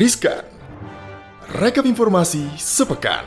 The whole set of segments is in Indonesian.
Riskan. Rekap informasi sepekan.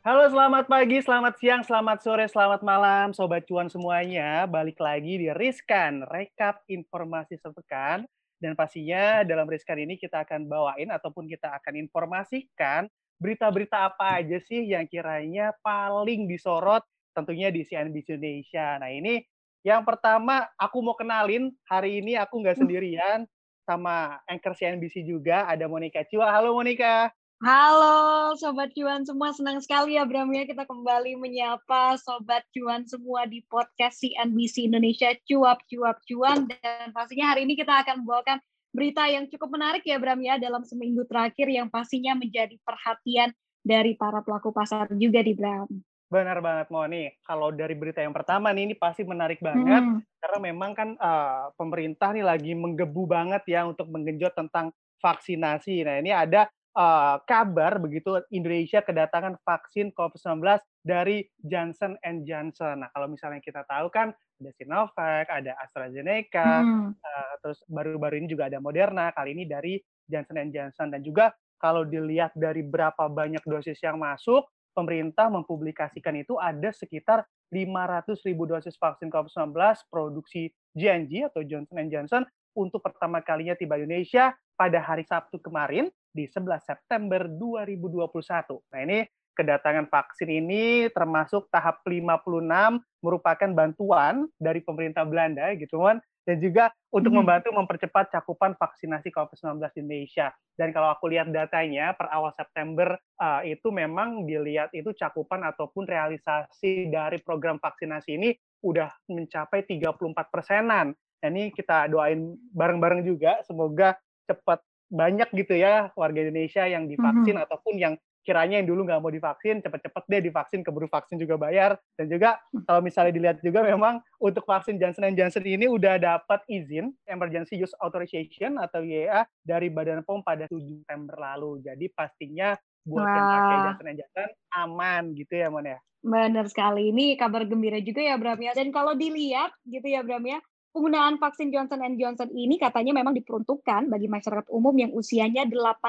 Halo, selamat pagi, selamat siang, selamat sore, selamat malam, Sobat Cuan semuanya. Balik lagi di Riskan, rekap informasi sepekan. Dan pastinya dalam Riskan ini kita akan bawain ataupun kita akan informasikan berita-berita apa aja sih yang kiranya paling disorot tentunya di CNBC Indonesia. Nah ini yang pertama aku mau kenalin, hari ini aku nggak sendirian, sama anchor CNBC juga, ada Monica Ciwa. Halo Monica. Halo Sobat Cuan semua, senang sekali ya Bram ya kita kembali menyapa Sobat Cuan semua di podcast CNBC Indonesia Cuap Cuap Cuan dan pastinya hari ini kita akan membawakan berita yang cukup menarik ya Bram ya dalam seminggu terakhir yang pastinya menjadi perhatian dari para pelaku pasar juga di Bram. Benar banget Moni. Kalau dari berita yang pertama nih ini pasti menarik banget hmm. karena memang kan uh, pemerintah nih lagi menggebu banget ya untuk menggenjot tentang vaksinasi. Nah, ini ada uh, kabar begitu Indonesia kedatangan vaksin COVID-19 dari Johnson Johnson. Nah, kalau misalnya kita tahu kan ada Sinovac, ada AstraZeneca, hmm. uh, terus baru-baru ini juga ada Moderna, kali ini dari Johnson Johnson dan juga kalau dilihat dari berapa banyak dosis yang masuk, pemerintah mempublikasikan itu ada sekitar 500 ribu dosis vaksin COVID-19 produksi J&J atau Johnson Johnson untuk pertama kalinya tiba Indonesia pada hari Sabtu kemarin di 11 September 2021. Nah ini kedatangan vaksin ini termasuk tahap 56 merupakan bantuan dari pemerintah Belanda gitu kan dan juga untuk hmm. membantu mempercepat cakupan vaksinasi COVID-19 di Indonesia. Dan kalau aku lihat datanya per awal September uh, itu memang dilihat itu cakupan ataupun realisasi dari program vaksinasi ini udah mencapai 34 persenan. Nah, ini kita doain bareng-bareng juga semoga cepat banyak gitu ya warga Indonesia yang divaksin mm -hmm. ataupun yang kiranya yang dulu nggak mau divaksin cepet-cepet deh divaksin keburu vaksin juga bayar. Dan juga kalau misalnya dilihat juga memang untuk vaksin Johnson Johnson ini udah dapat izin emergency use authorization atau YA dari Badan POM pada 7 September lalu. Jadi pastinya buat Wah. yang pakai Johnson Johnson aman gitu ya Mon ya? Benar sekali. Ini kabar gembira juga ya Bram ya. Dan kalau dilihat gitu ya Bram ya Penggunaan vaksin Johnson Johnson ini katanya memang diperuntukkan bagi masyarakat umum yang usianya 18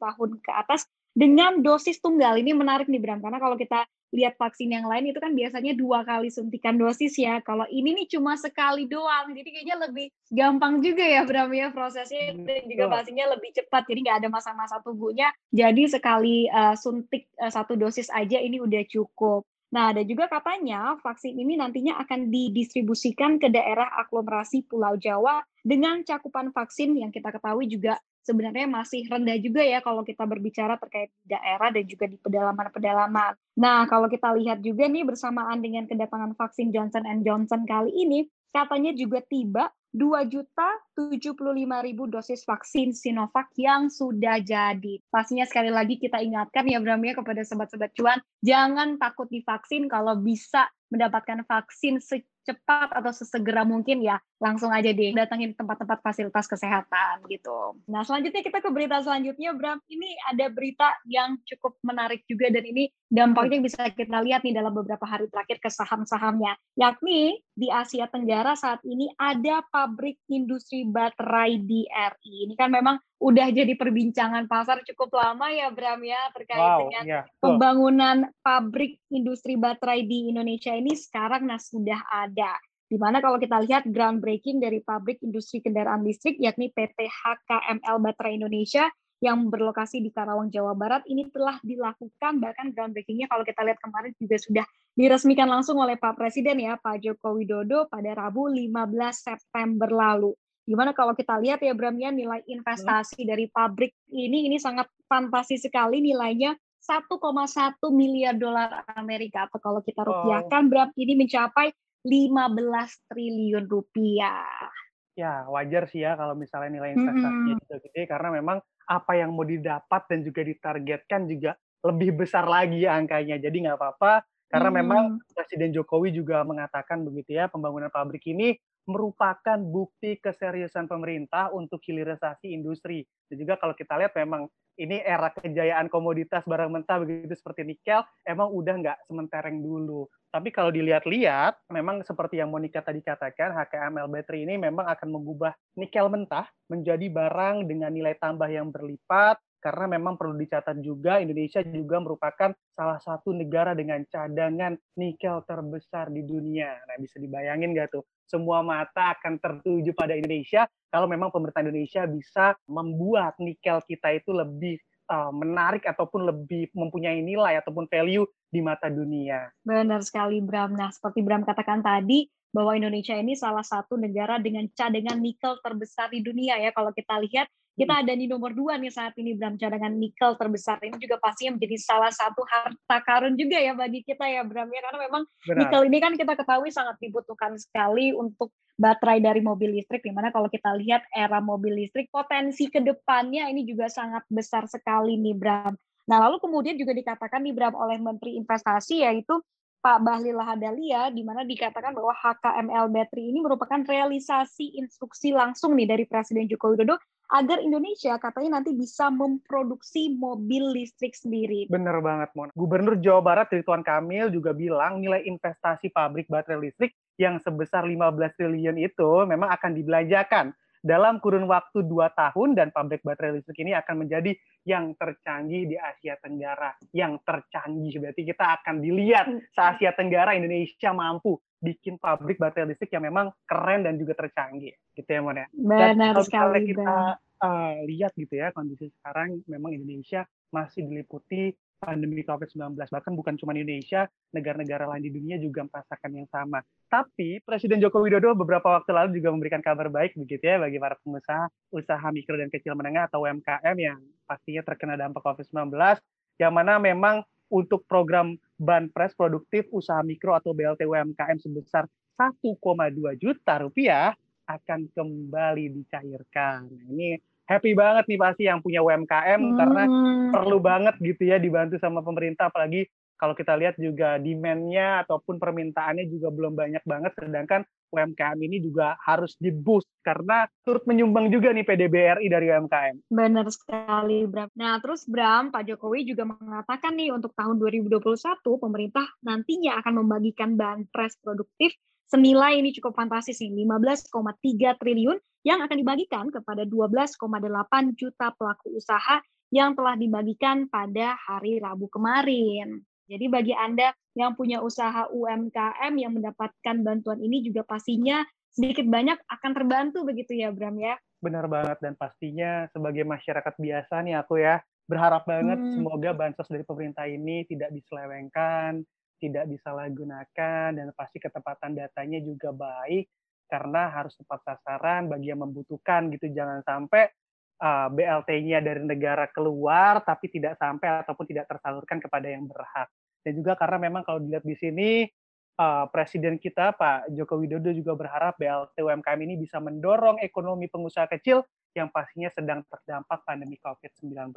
tahun ke atas dengan dosis tunggal. Ini menarik nih Bram, karena kalau kita lihat vaksin yang lain itu kan biasanya dua kali suntikan dosis ya. Kalau ini nih cuma sekali doang, jadi kayaknya lebih gampang juga ya Bram ya prosesnya dan juga pastinya lebih cepat. Jadi nggak ada masa-masa tunggunya. Jadi sekali uh, suntik uh, satu dosis aja ini udah cukup. Nah, dan juga katanya vaksin ini nantinya akan didistribusikan ke daerah aglomerasi Pulau Jawa dengan cakupan vaksin yang kita ketahui juga sebenarnya masih rendah juga ya kalau kita berbicara terkait daerah dan juga di pedalaman-pedalaman. Nah, kalau kita lihat juga nih bersamaan dengan kedatangan vaksin Johnson Johnson kali ini, katanya juga tiba 2 juta 75 ribu dosis vaksin Sinovac yang sudah jadi. Pastinya sekali lagi kita ingatkan ya Bram ya kepada sobat-sobat cuan, jangan takut divaksin kalau bisa mendapatkan vaksin secepat atau sesegera mungkin ya langsung aja deh datangin tempat-tempat fasilitas kesehatan gitu. Nah selanjutnya kita ke berita selanjutnya Bram. Ini ada berita yang cukup menarik juga dan ini dampaknya bisa kita lihat nih dalam beberapa hari terakhir ke saham-sahamnya. Yakni di Asia Tenggara saat ini ada pabrik industri baterai di RI. Ini kan memang udah jadi perbincangan pasar cukup lama ya Bram ya terkait wow, dengan yeah. pembangunan pabrik industri baterai di Indonesia ini sekarang nah sudah ada. Di mana kalau kita lihat groundbreaking dari pabrik industri kendaraan listrik yakni PT HKML Baterai Indonesia yang berlokasi di Karawang, Jawa Barat ini telah dilakukan bahkan groundbreakingnya kalau kita lihat kemarin juga sudah diresmikan langsung oleh Pak Presiden ya Pak Joko Widodo pada Rabu 15 September lalu. Gimana kalau kita lihat ya Bram ya nilai investasi hmm. dari pabrik ini ini sangat fantasi sekali nilainya 1,1 miliar dolar Amerika atau kalau kita rupiahkan wow. Bram ini mencapai 15 triliun rupiah. Ya, wajar sih ya kalau misalnya nilai investasinya mm -hmm. gede karena memang apa yang mau didapat dan juga ditargetkan juga lebih besar lagi angkanya. Jadi nggak apa-apa karena hmm. memang Presiden Jokowi juga mengatakan begitu ya pembangunan pabrik ini merupakan bukti keseriusan pemerintah untuk hilirisasi industri. Dan juga kalau kita lihat memang ini era kejayaan komoditas barang mentah begitu seperti nikel, emang udah nggak sementereng dulu. Tapi kalau dilihat-lihat, memang seperti yang Monica tadi katakan, HKML Battery ini memang akan mengubah nikel mentah menjadi barang dengan nilai tambah yang berlipat, karena memang perlu dicatat juga Indonesia juga merupakan salah satu negara dengan cadangan nikel terbesar di dunia. Nah, bisa dibayangin nggak tuh? Semua mata akan tertuju pada Indonesia kalau memang pemerintah Indonesia bisa membuat nikel kita itu lebih uh, menarik ataupun lebih mempunyai nilai ataupun value di mata dunia. Benar sekali Bram. Nah, seperti Bram katakan tadi, bahwa Indonesia ini salah satu negara dengan cadangan nikel terbesar di dunia ya. Kalau kita lihat kita hmm. ada di nomor dua nih saat ini Bram cadangan nikel terbesar ini juga pastinya menjadi salah satu harta karun juga ya bagi kita ya Bram ya karena memang Benar. nikel ini kan kita ketahui sangat dibutuhkan sekali untuk baterai dari mobil listrik di mana kalau kita lihat era mobil listrik potensi ke depannya ini juga sangat besar sekali nih Bram. Nah lalu kemudian juga dikatakan nih Bram oleh Menteri Investasi yaitu Pak Bahlil Lahadalia, di mana dikatakan bahwa HKML Battery ini merupakan realisasi instruksi langsung nih dari Presiden Joko Widodo agar Indonesia katanya nanti bisa memproduksi mobil listrik sendiri. Bener banget, Mon. Gubernur Jawa Barat Ridwan Kamil juga bilang nilai investasi pabrik baterai listrik yang sebesar 15 triliun itu memang akan dibelanjakan dalam kurun waktu dua tahun dan pabrik baterai listrik ini akan menjadi yang tercanggih di Asia Tenggara. Yang tercanggih berarti kita akan dilihat se Asia Tenggara Indonesia mampu bikin pabrik baterai listrik yang memang keren dan juga tercanggih gitu ya Mon ya. Benar dan sekali. kita uh, lihat gitu ya kondisi sekarang memang Indonesia masih diliputi pandemi COVID-19. Bahkan bukan cuma Indonesia, negara-negara lain di dunia juga merasakan yang sama. Tapi Presiden Joko Widodo beberapa waktu lalu juga memberikan kabar baik begitu ya bagi para pengusaha usaha mikro dan kecil menengah atau UMKM yang pastinya terkena dampak COVID-19 yang mana memang untuk program Banpres Produktif Usaha Mikro atau BLT UMKM sebesar 1,2 juta rupiah akan kembali dicairkan. Nah, ini happy banget nih pasti yang punya UMKM hmm. karena perlu banget gitu ya dibantu sama pemerintah apalagi kalau kita lihat juga demand-nya ataupun permintaannya juga belum banyak banget sedangkan UMKM ini juga harus di-boost karena turut menyumbang juga nih PDBRI dari UMKM. Benar sekali, Bram. Nah, terus Bram, Pak Jokowi juga mengatakan nih untuk tahun 2021 pemerintah nantinya akan membagikan bahan pres produktif senilai ini cukup fantastis nih, 15,3 triliun yang akan dibagikan kepada 12,8 juta pelaku usaha yang telah dibagikan pada hari Rabu kemarin. Jadi bagi Anda yang punya usaha UMKM yang mendapatkan bantuan ini juga pastinya sedikit banyak akan terbantu begitu ya Bram ya. Benar banget dan pastinya sebagai masyarakat biasa nih aku ya berharap banget hmm. semoga bansos dari pemerintah ini tidak diselewengkan, tidak disalahgunakan dan pasti ketepatan datanya juga baik karena harus tepat sasaran bagi yang membutuhkan gitu jangan sampai uh, BLT-nya dari negara keluar tapi tidak sampai ataupun tidak tersalurkan kepada yang berhak dan juga karena memang kalau dilihat di sini uh, presiden kita Pak Joko Widodo juga berharap BLT UMKM ini bisa mendorong ekonomi pengusaha kecil yang pastinya sedang terdampak pandemi COVID-19.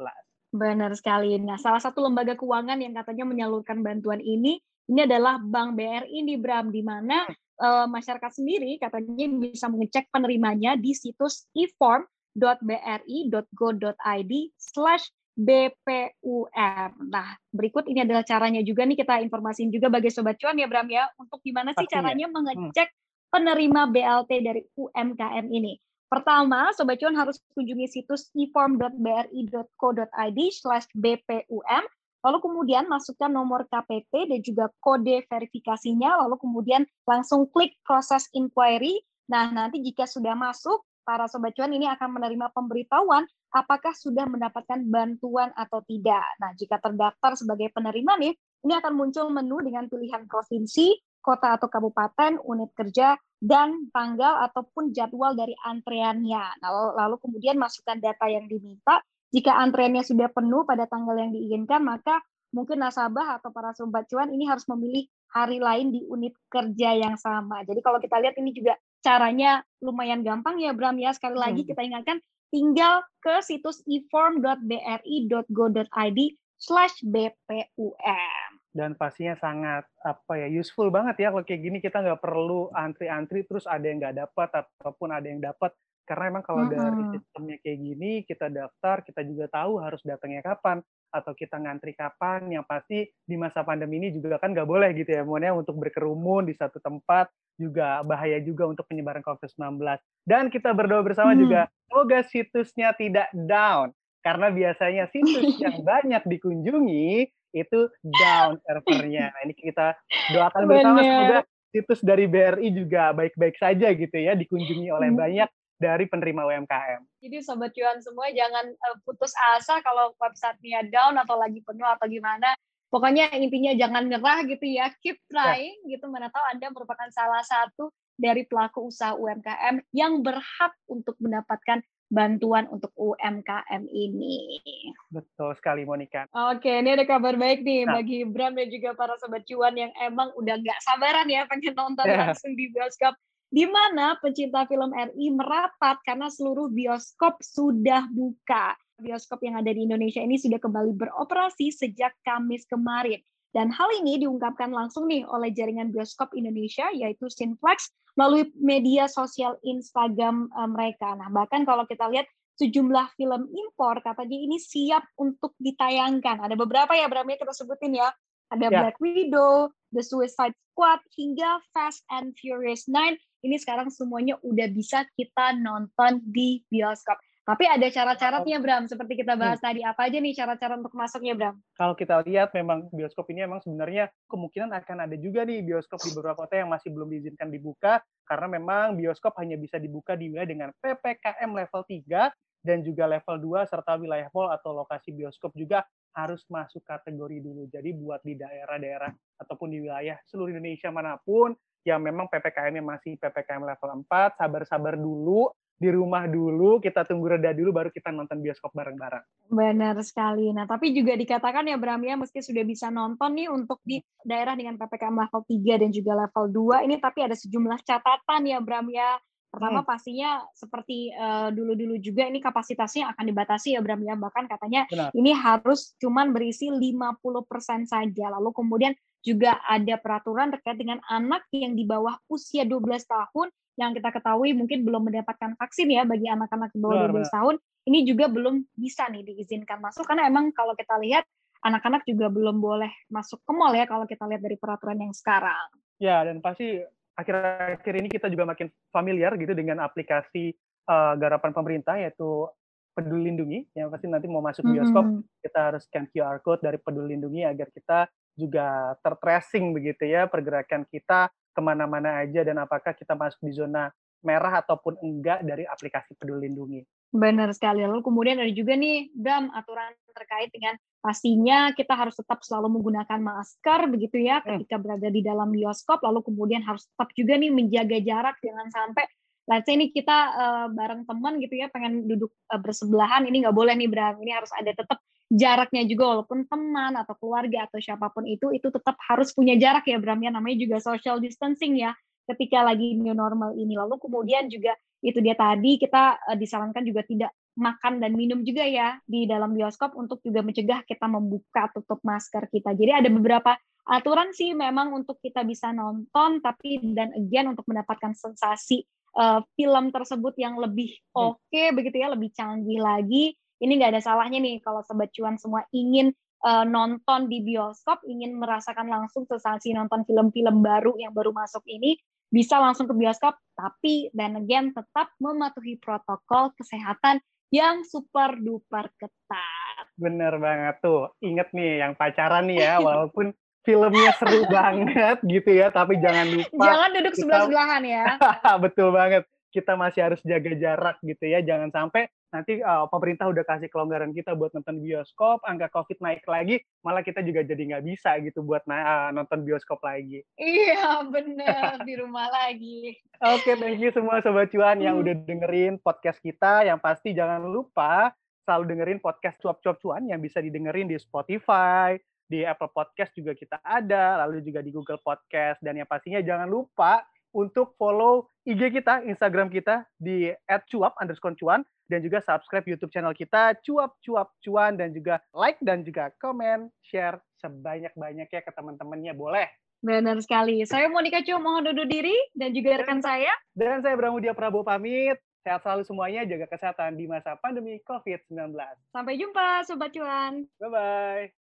Benar sekali. Nah, salah satu lembaga keuangan yang katanya menyalurkan bantuan ini ini adalah Bank BRI di Bram di mana uh, masyarakat sendiri katanya bisa mengecek penerimanya di situs eform.bri.go.id slash BPUM. Nah, berikut ini adalah caranya juga nih kita informasiin juga bagi Sobat Cuan ya Bram ya, untuk gimana sih Pastinya. caranya hmm. mengecek penerima BLT dari UMKM ini. Pertama, Sobat Cuan harus kunjungi situs eform.bri.co.id slash BPUM lalu kemudian masukkan nomor KPT dan juga kode verifikasinya, lalu kemudian langsung klik proses inquiry. Nah, nanti jika sudah masuk, para sobat cuan ini akan menerima pemberitahuan apakah sudah mendapatkan bantuan atau tidak. Nah, jika terdaftar sebagai penerima nih, ini akan muncul menu dengan pilihan provinsi, kota atau kabupaten, unit kerja, dan tanggal ataupun jadwal dari antreannya. Nah, lalu kemudian masukkan data yang diminta, jika antreannya sudah penuh pada tanggal yang diinginkan, maka mungkin nasabah atau para sobat cuan ini harus memilih hari lain di unit kerja yang sama. Jadi kalau kita lihat ini juga caranya lumayan gampang ya Bram ya. Sekali lagi hmm. kita ingatkan tinggal ke situs eform.bri.go.id slash BPUM. Dan pastinya sangat apa ya useful banget ya kalau kayak gini kita nggak perlu antri-antri terus ada yang nggak dapat ataupun ada yang dapat karena emang kalau mm-hmm. dari sistemnya kayak gini kita daftar kita juga tahu harus datangnya kapan atau kita ngantri kapan yang pasti di masa pandemi ini juga kan nggak boleh gitu ya Monia untuk berkerumun di satu tempat juga bahaya juga untuk penyebaran COVID-19 dan kita berdoa bersama hmm. juga semoga situsnya tidak down karena biasanya situs yang banyak dikunjungi itu down servernya. Nah, ini kita doakan bersama Bener. semoga situs dari BRI juga baik-baik saja gitu ya, dikunjungi oleh hmm. banyak dari penerima UMKM. Jadi sobat cuan semua jangan uh, putus asa kalau websitenya down atau lagi penuh atau gimana. Pokoknya intinya jangan nyerah gitu ya, keep ya. trying ya. gitu. Mana tahu Anda merupakan salah satu dari pelaku usaha UMKM yang berhak untuk mendapatkan bantuan untuk UMKM ini. Betul sekali Monica. Oke, ini ada kabar baik nih nah. bagi Bram dan juga para sobat cuan yang emang udah nggak sabaran ya pengen nonton yeah. langsung di bioskop. Di mana pencinta film RI merapat karena seluruh bioskop sudah buka. Bioskop yang ada di Indonesia ini sudah kembali beroperasi sejak Kamis kemarin. Dan hal ini diungkapkan langsung nih oleh jaringan bioskop Indonesia yaitu Cineplex melalui media sosial Instagram uh, mereka. Nah, bahkan kalau kita lihat sejumlah film impor katanya ini siap untuk ditayangkan. Ada beberapa ya Bram ya kita sebutin ya. Ada yeah. Black Widow, The Suicide Squad hingga Fast and Furious 9. Ini sekarang semuanya udah bisa kita nonton di bioskop. Tapi ada syarat-syaratnya Bram, seperti kita bahas hmm. tadi. Apa aja nih syarat-syarat untuk masuknya Bram? Kalau kita lihat memang bioskop ini memang sebenarnya kemungkinan akan ada juga nih bioskop di beberapa kota yang masih belum diizinkan dibuka karena memang bioskop hanya bisa dibuka di wilayah dengan PPKM level 3 dan juga level 2 serta wilayah mall atau lokasi bioskop juga harus masuk kategori dulu. Jadi buat di daerah-daerah ataupun di wilayah seluruh Indonesia mana pun yang memang PPKM-nya masih PPKM level 4, sabar-sabar dulu di rumah dulu, kita tunggu reda dulu, baru kita nonton bioskop bareng-bareng. Benar sekali. Nah, tapi juga dikatakan ya Bram ya, meski sudah bisa nonton nih untuk di daerah dengan PPKM level 3 dan juga level 2, ini tapi ada sejumlah catatan ya Bram ya. Pertama hmm. pastinya seperti uh, dulu-dulu juga ini kapasitasnya akan dibatasi ya Bram ya. Bahkan katanya Benar. ini harus cuman berisi 50% saja. Lalu kemudian juga ada peraturan terkait dengan anak yang di bawah usia 12 tahun yang kita ketahui mungkin belum mendapatkan vaksin ya bagi anak-anak di bawah 12 tahun, ini juga belum bisa nih diizinkan masuk karena emang kalau kita lihat anak-anak juga belum boleh masuk ke mall ya kalau kita lihat dari peraturan yang sekarang. Ya, dan pasti akhir-akhir ini kita juga makin familiar gitu dengan aplikasi uh, garapan pemerintah yaitu Peduli Lindungi yang pasti nanti mau masuk bioskop mm -hmm. kita harus scan QR code dari Peduli Lindungi agar kita juga tertracing begitu ya pergerakan kita ke mana-mana aja dan apakah kita masuk di zona merah ataupun enggak dari aplikasi Peduli Lindungi. Benar sekali. Lalu kemudian ada juga nih, Bram, aturan terkait dengan pastinya kita harus tetap selalu menggunakan masker begitu ya hmm. ketika berada di dalam bioskop. Lalu kemudian harus tetap juga nih menjaga jarak, jangan sampai let's say ini kita uh, bareng teman gitu ya pengen duduk uh, bersebelahan ini nggak boleh nih Bram ini harus ada tetap jaraknya juga walaupun teman atau keluarga atau siapa pun itu itu tetap harus punya jarak ya Bram ya namanya juga social distancing ya ketika lagi new normal ini. Lalu kemudian juga itu dia tadi kita uh, disarankan juga tidak makan dan minum juga ya di dalam bioskop untuk juga mencegah kita membuka tutup masker kita. Jadi ada beberapa aturan sih memang untuk kita bisa nonton tapi dan again untuk mendapatkan sensasi uh, film tersebut yang lebih hmm. oke okay, begitu ya lebih canggih lagi. Ini nggak ada salahnya nih kalau sobat cuan semua ingin uh, nonton di bioskop, ingin merasakan langsung sensasi nonton film-film baru yang baru masuk ini, bisa langsung ke bioskop, tapi dan again tetap mematuhi protokol kesehatan yang super duper ketat. Bener banget tuh, inget nih yang pacaran nih ya, walaupun filmnya seru banget gitu ya, tapi jangan lupa. Jangan duduk sebelah-sebelahan ya. Betul banget kita masih harus jaga jarak gitu ya. Jangan sampai nanti uh, pemerintah udah kasih kelonggaran kita buat nonton bioskop, angka COVID naik lagi, malah kita juga jadi nggak bisa gitu buat uh, nonton bioskop lagi. Iya bener di rumah lagi. Oke, okay, thank you semua sobat cuan yang hmm. udah dengerin podcast kita. Yang pasti jangan lupa selalu dengerin podcast cuap-cuap cuan yang bisa didengerin di Spotify, di Apple Podcast juga kita ada, lalu juga di Google Podcast dan yang pastinya jangan lupa untuk follow IG kita, Instagram kita di @cuap underscore cuan dan juga subscribe YouTube channel kita cuap cuap cuan dan juga like dan juga komen, share sebanyak-banyaknya ke teman-temannya boleh. Benar sekali. Saya Monika Cu mohon undur diri dan juga rekan saya. Dan saya Bramudia Prabowo pamit. Sehat selalu semuanya, jaga kesehatan di masa pandemi COVID-19. Sampai jumpa Sobat Cuan. Bye-bye.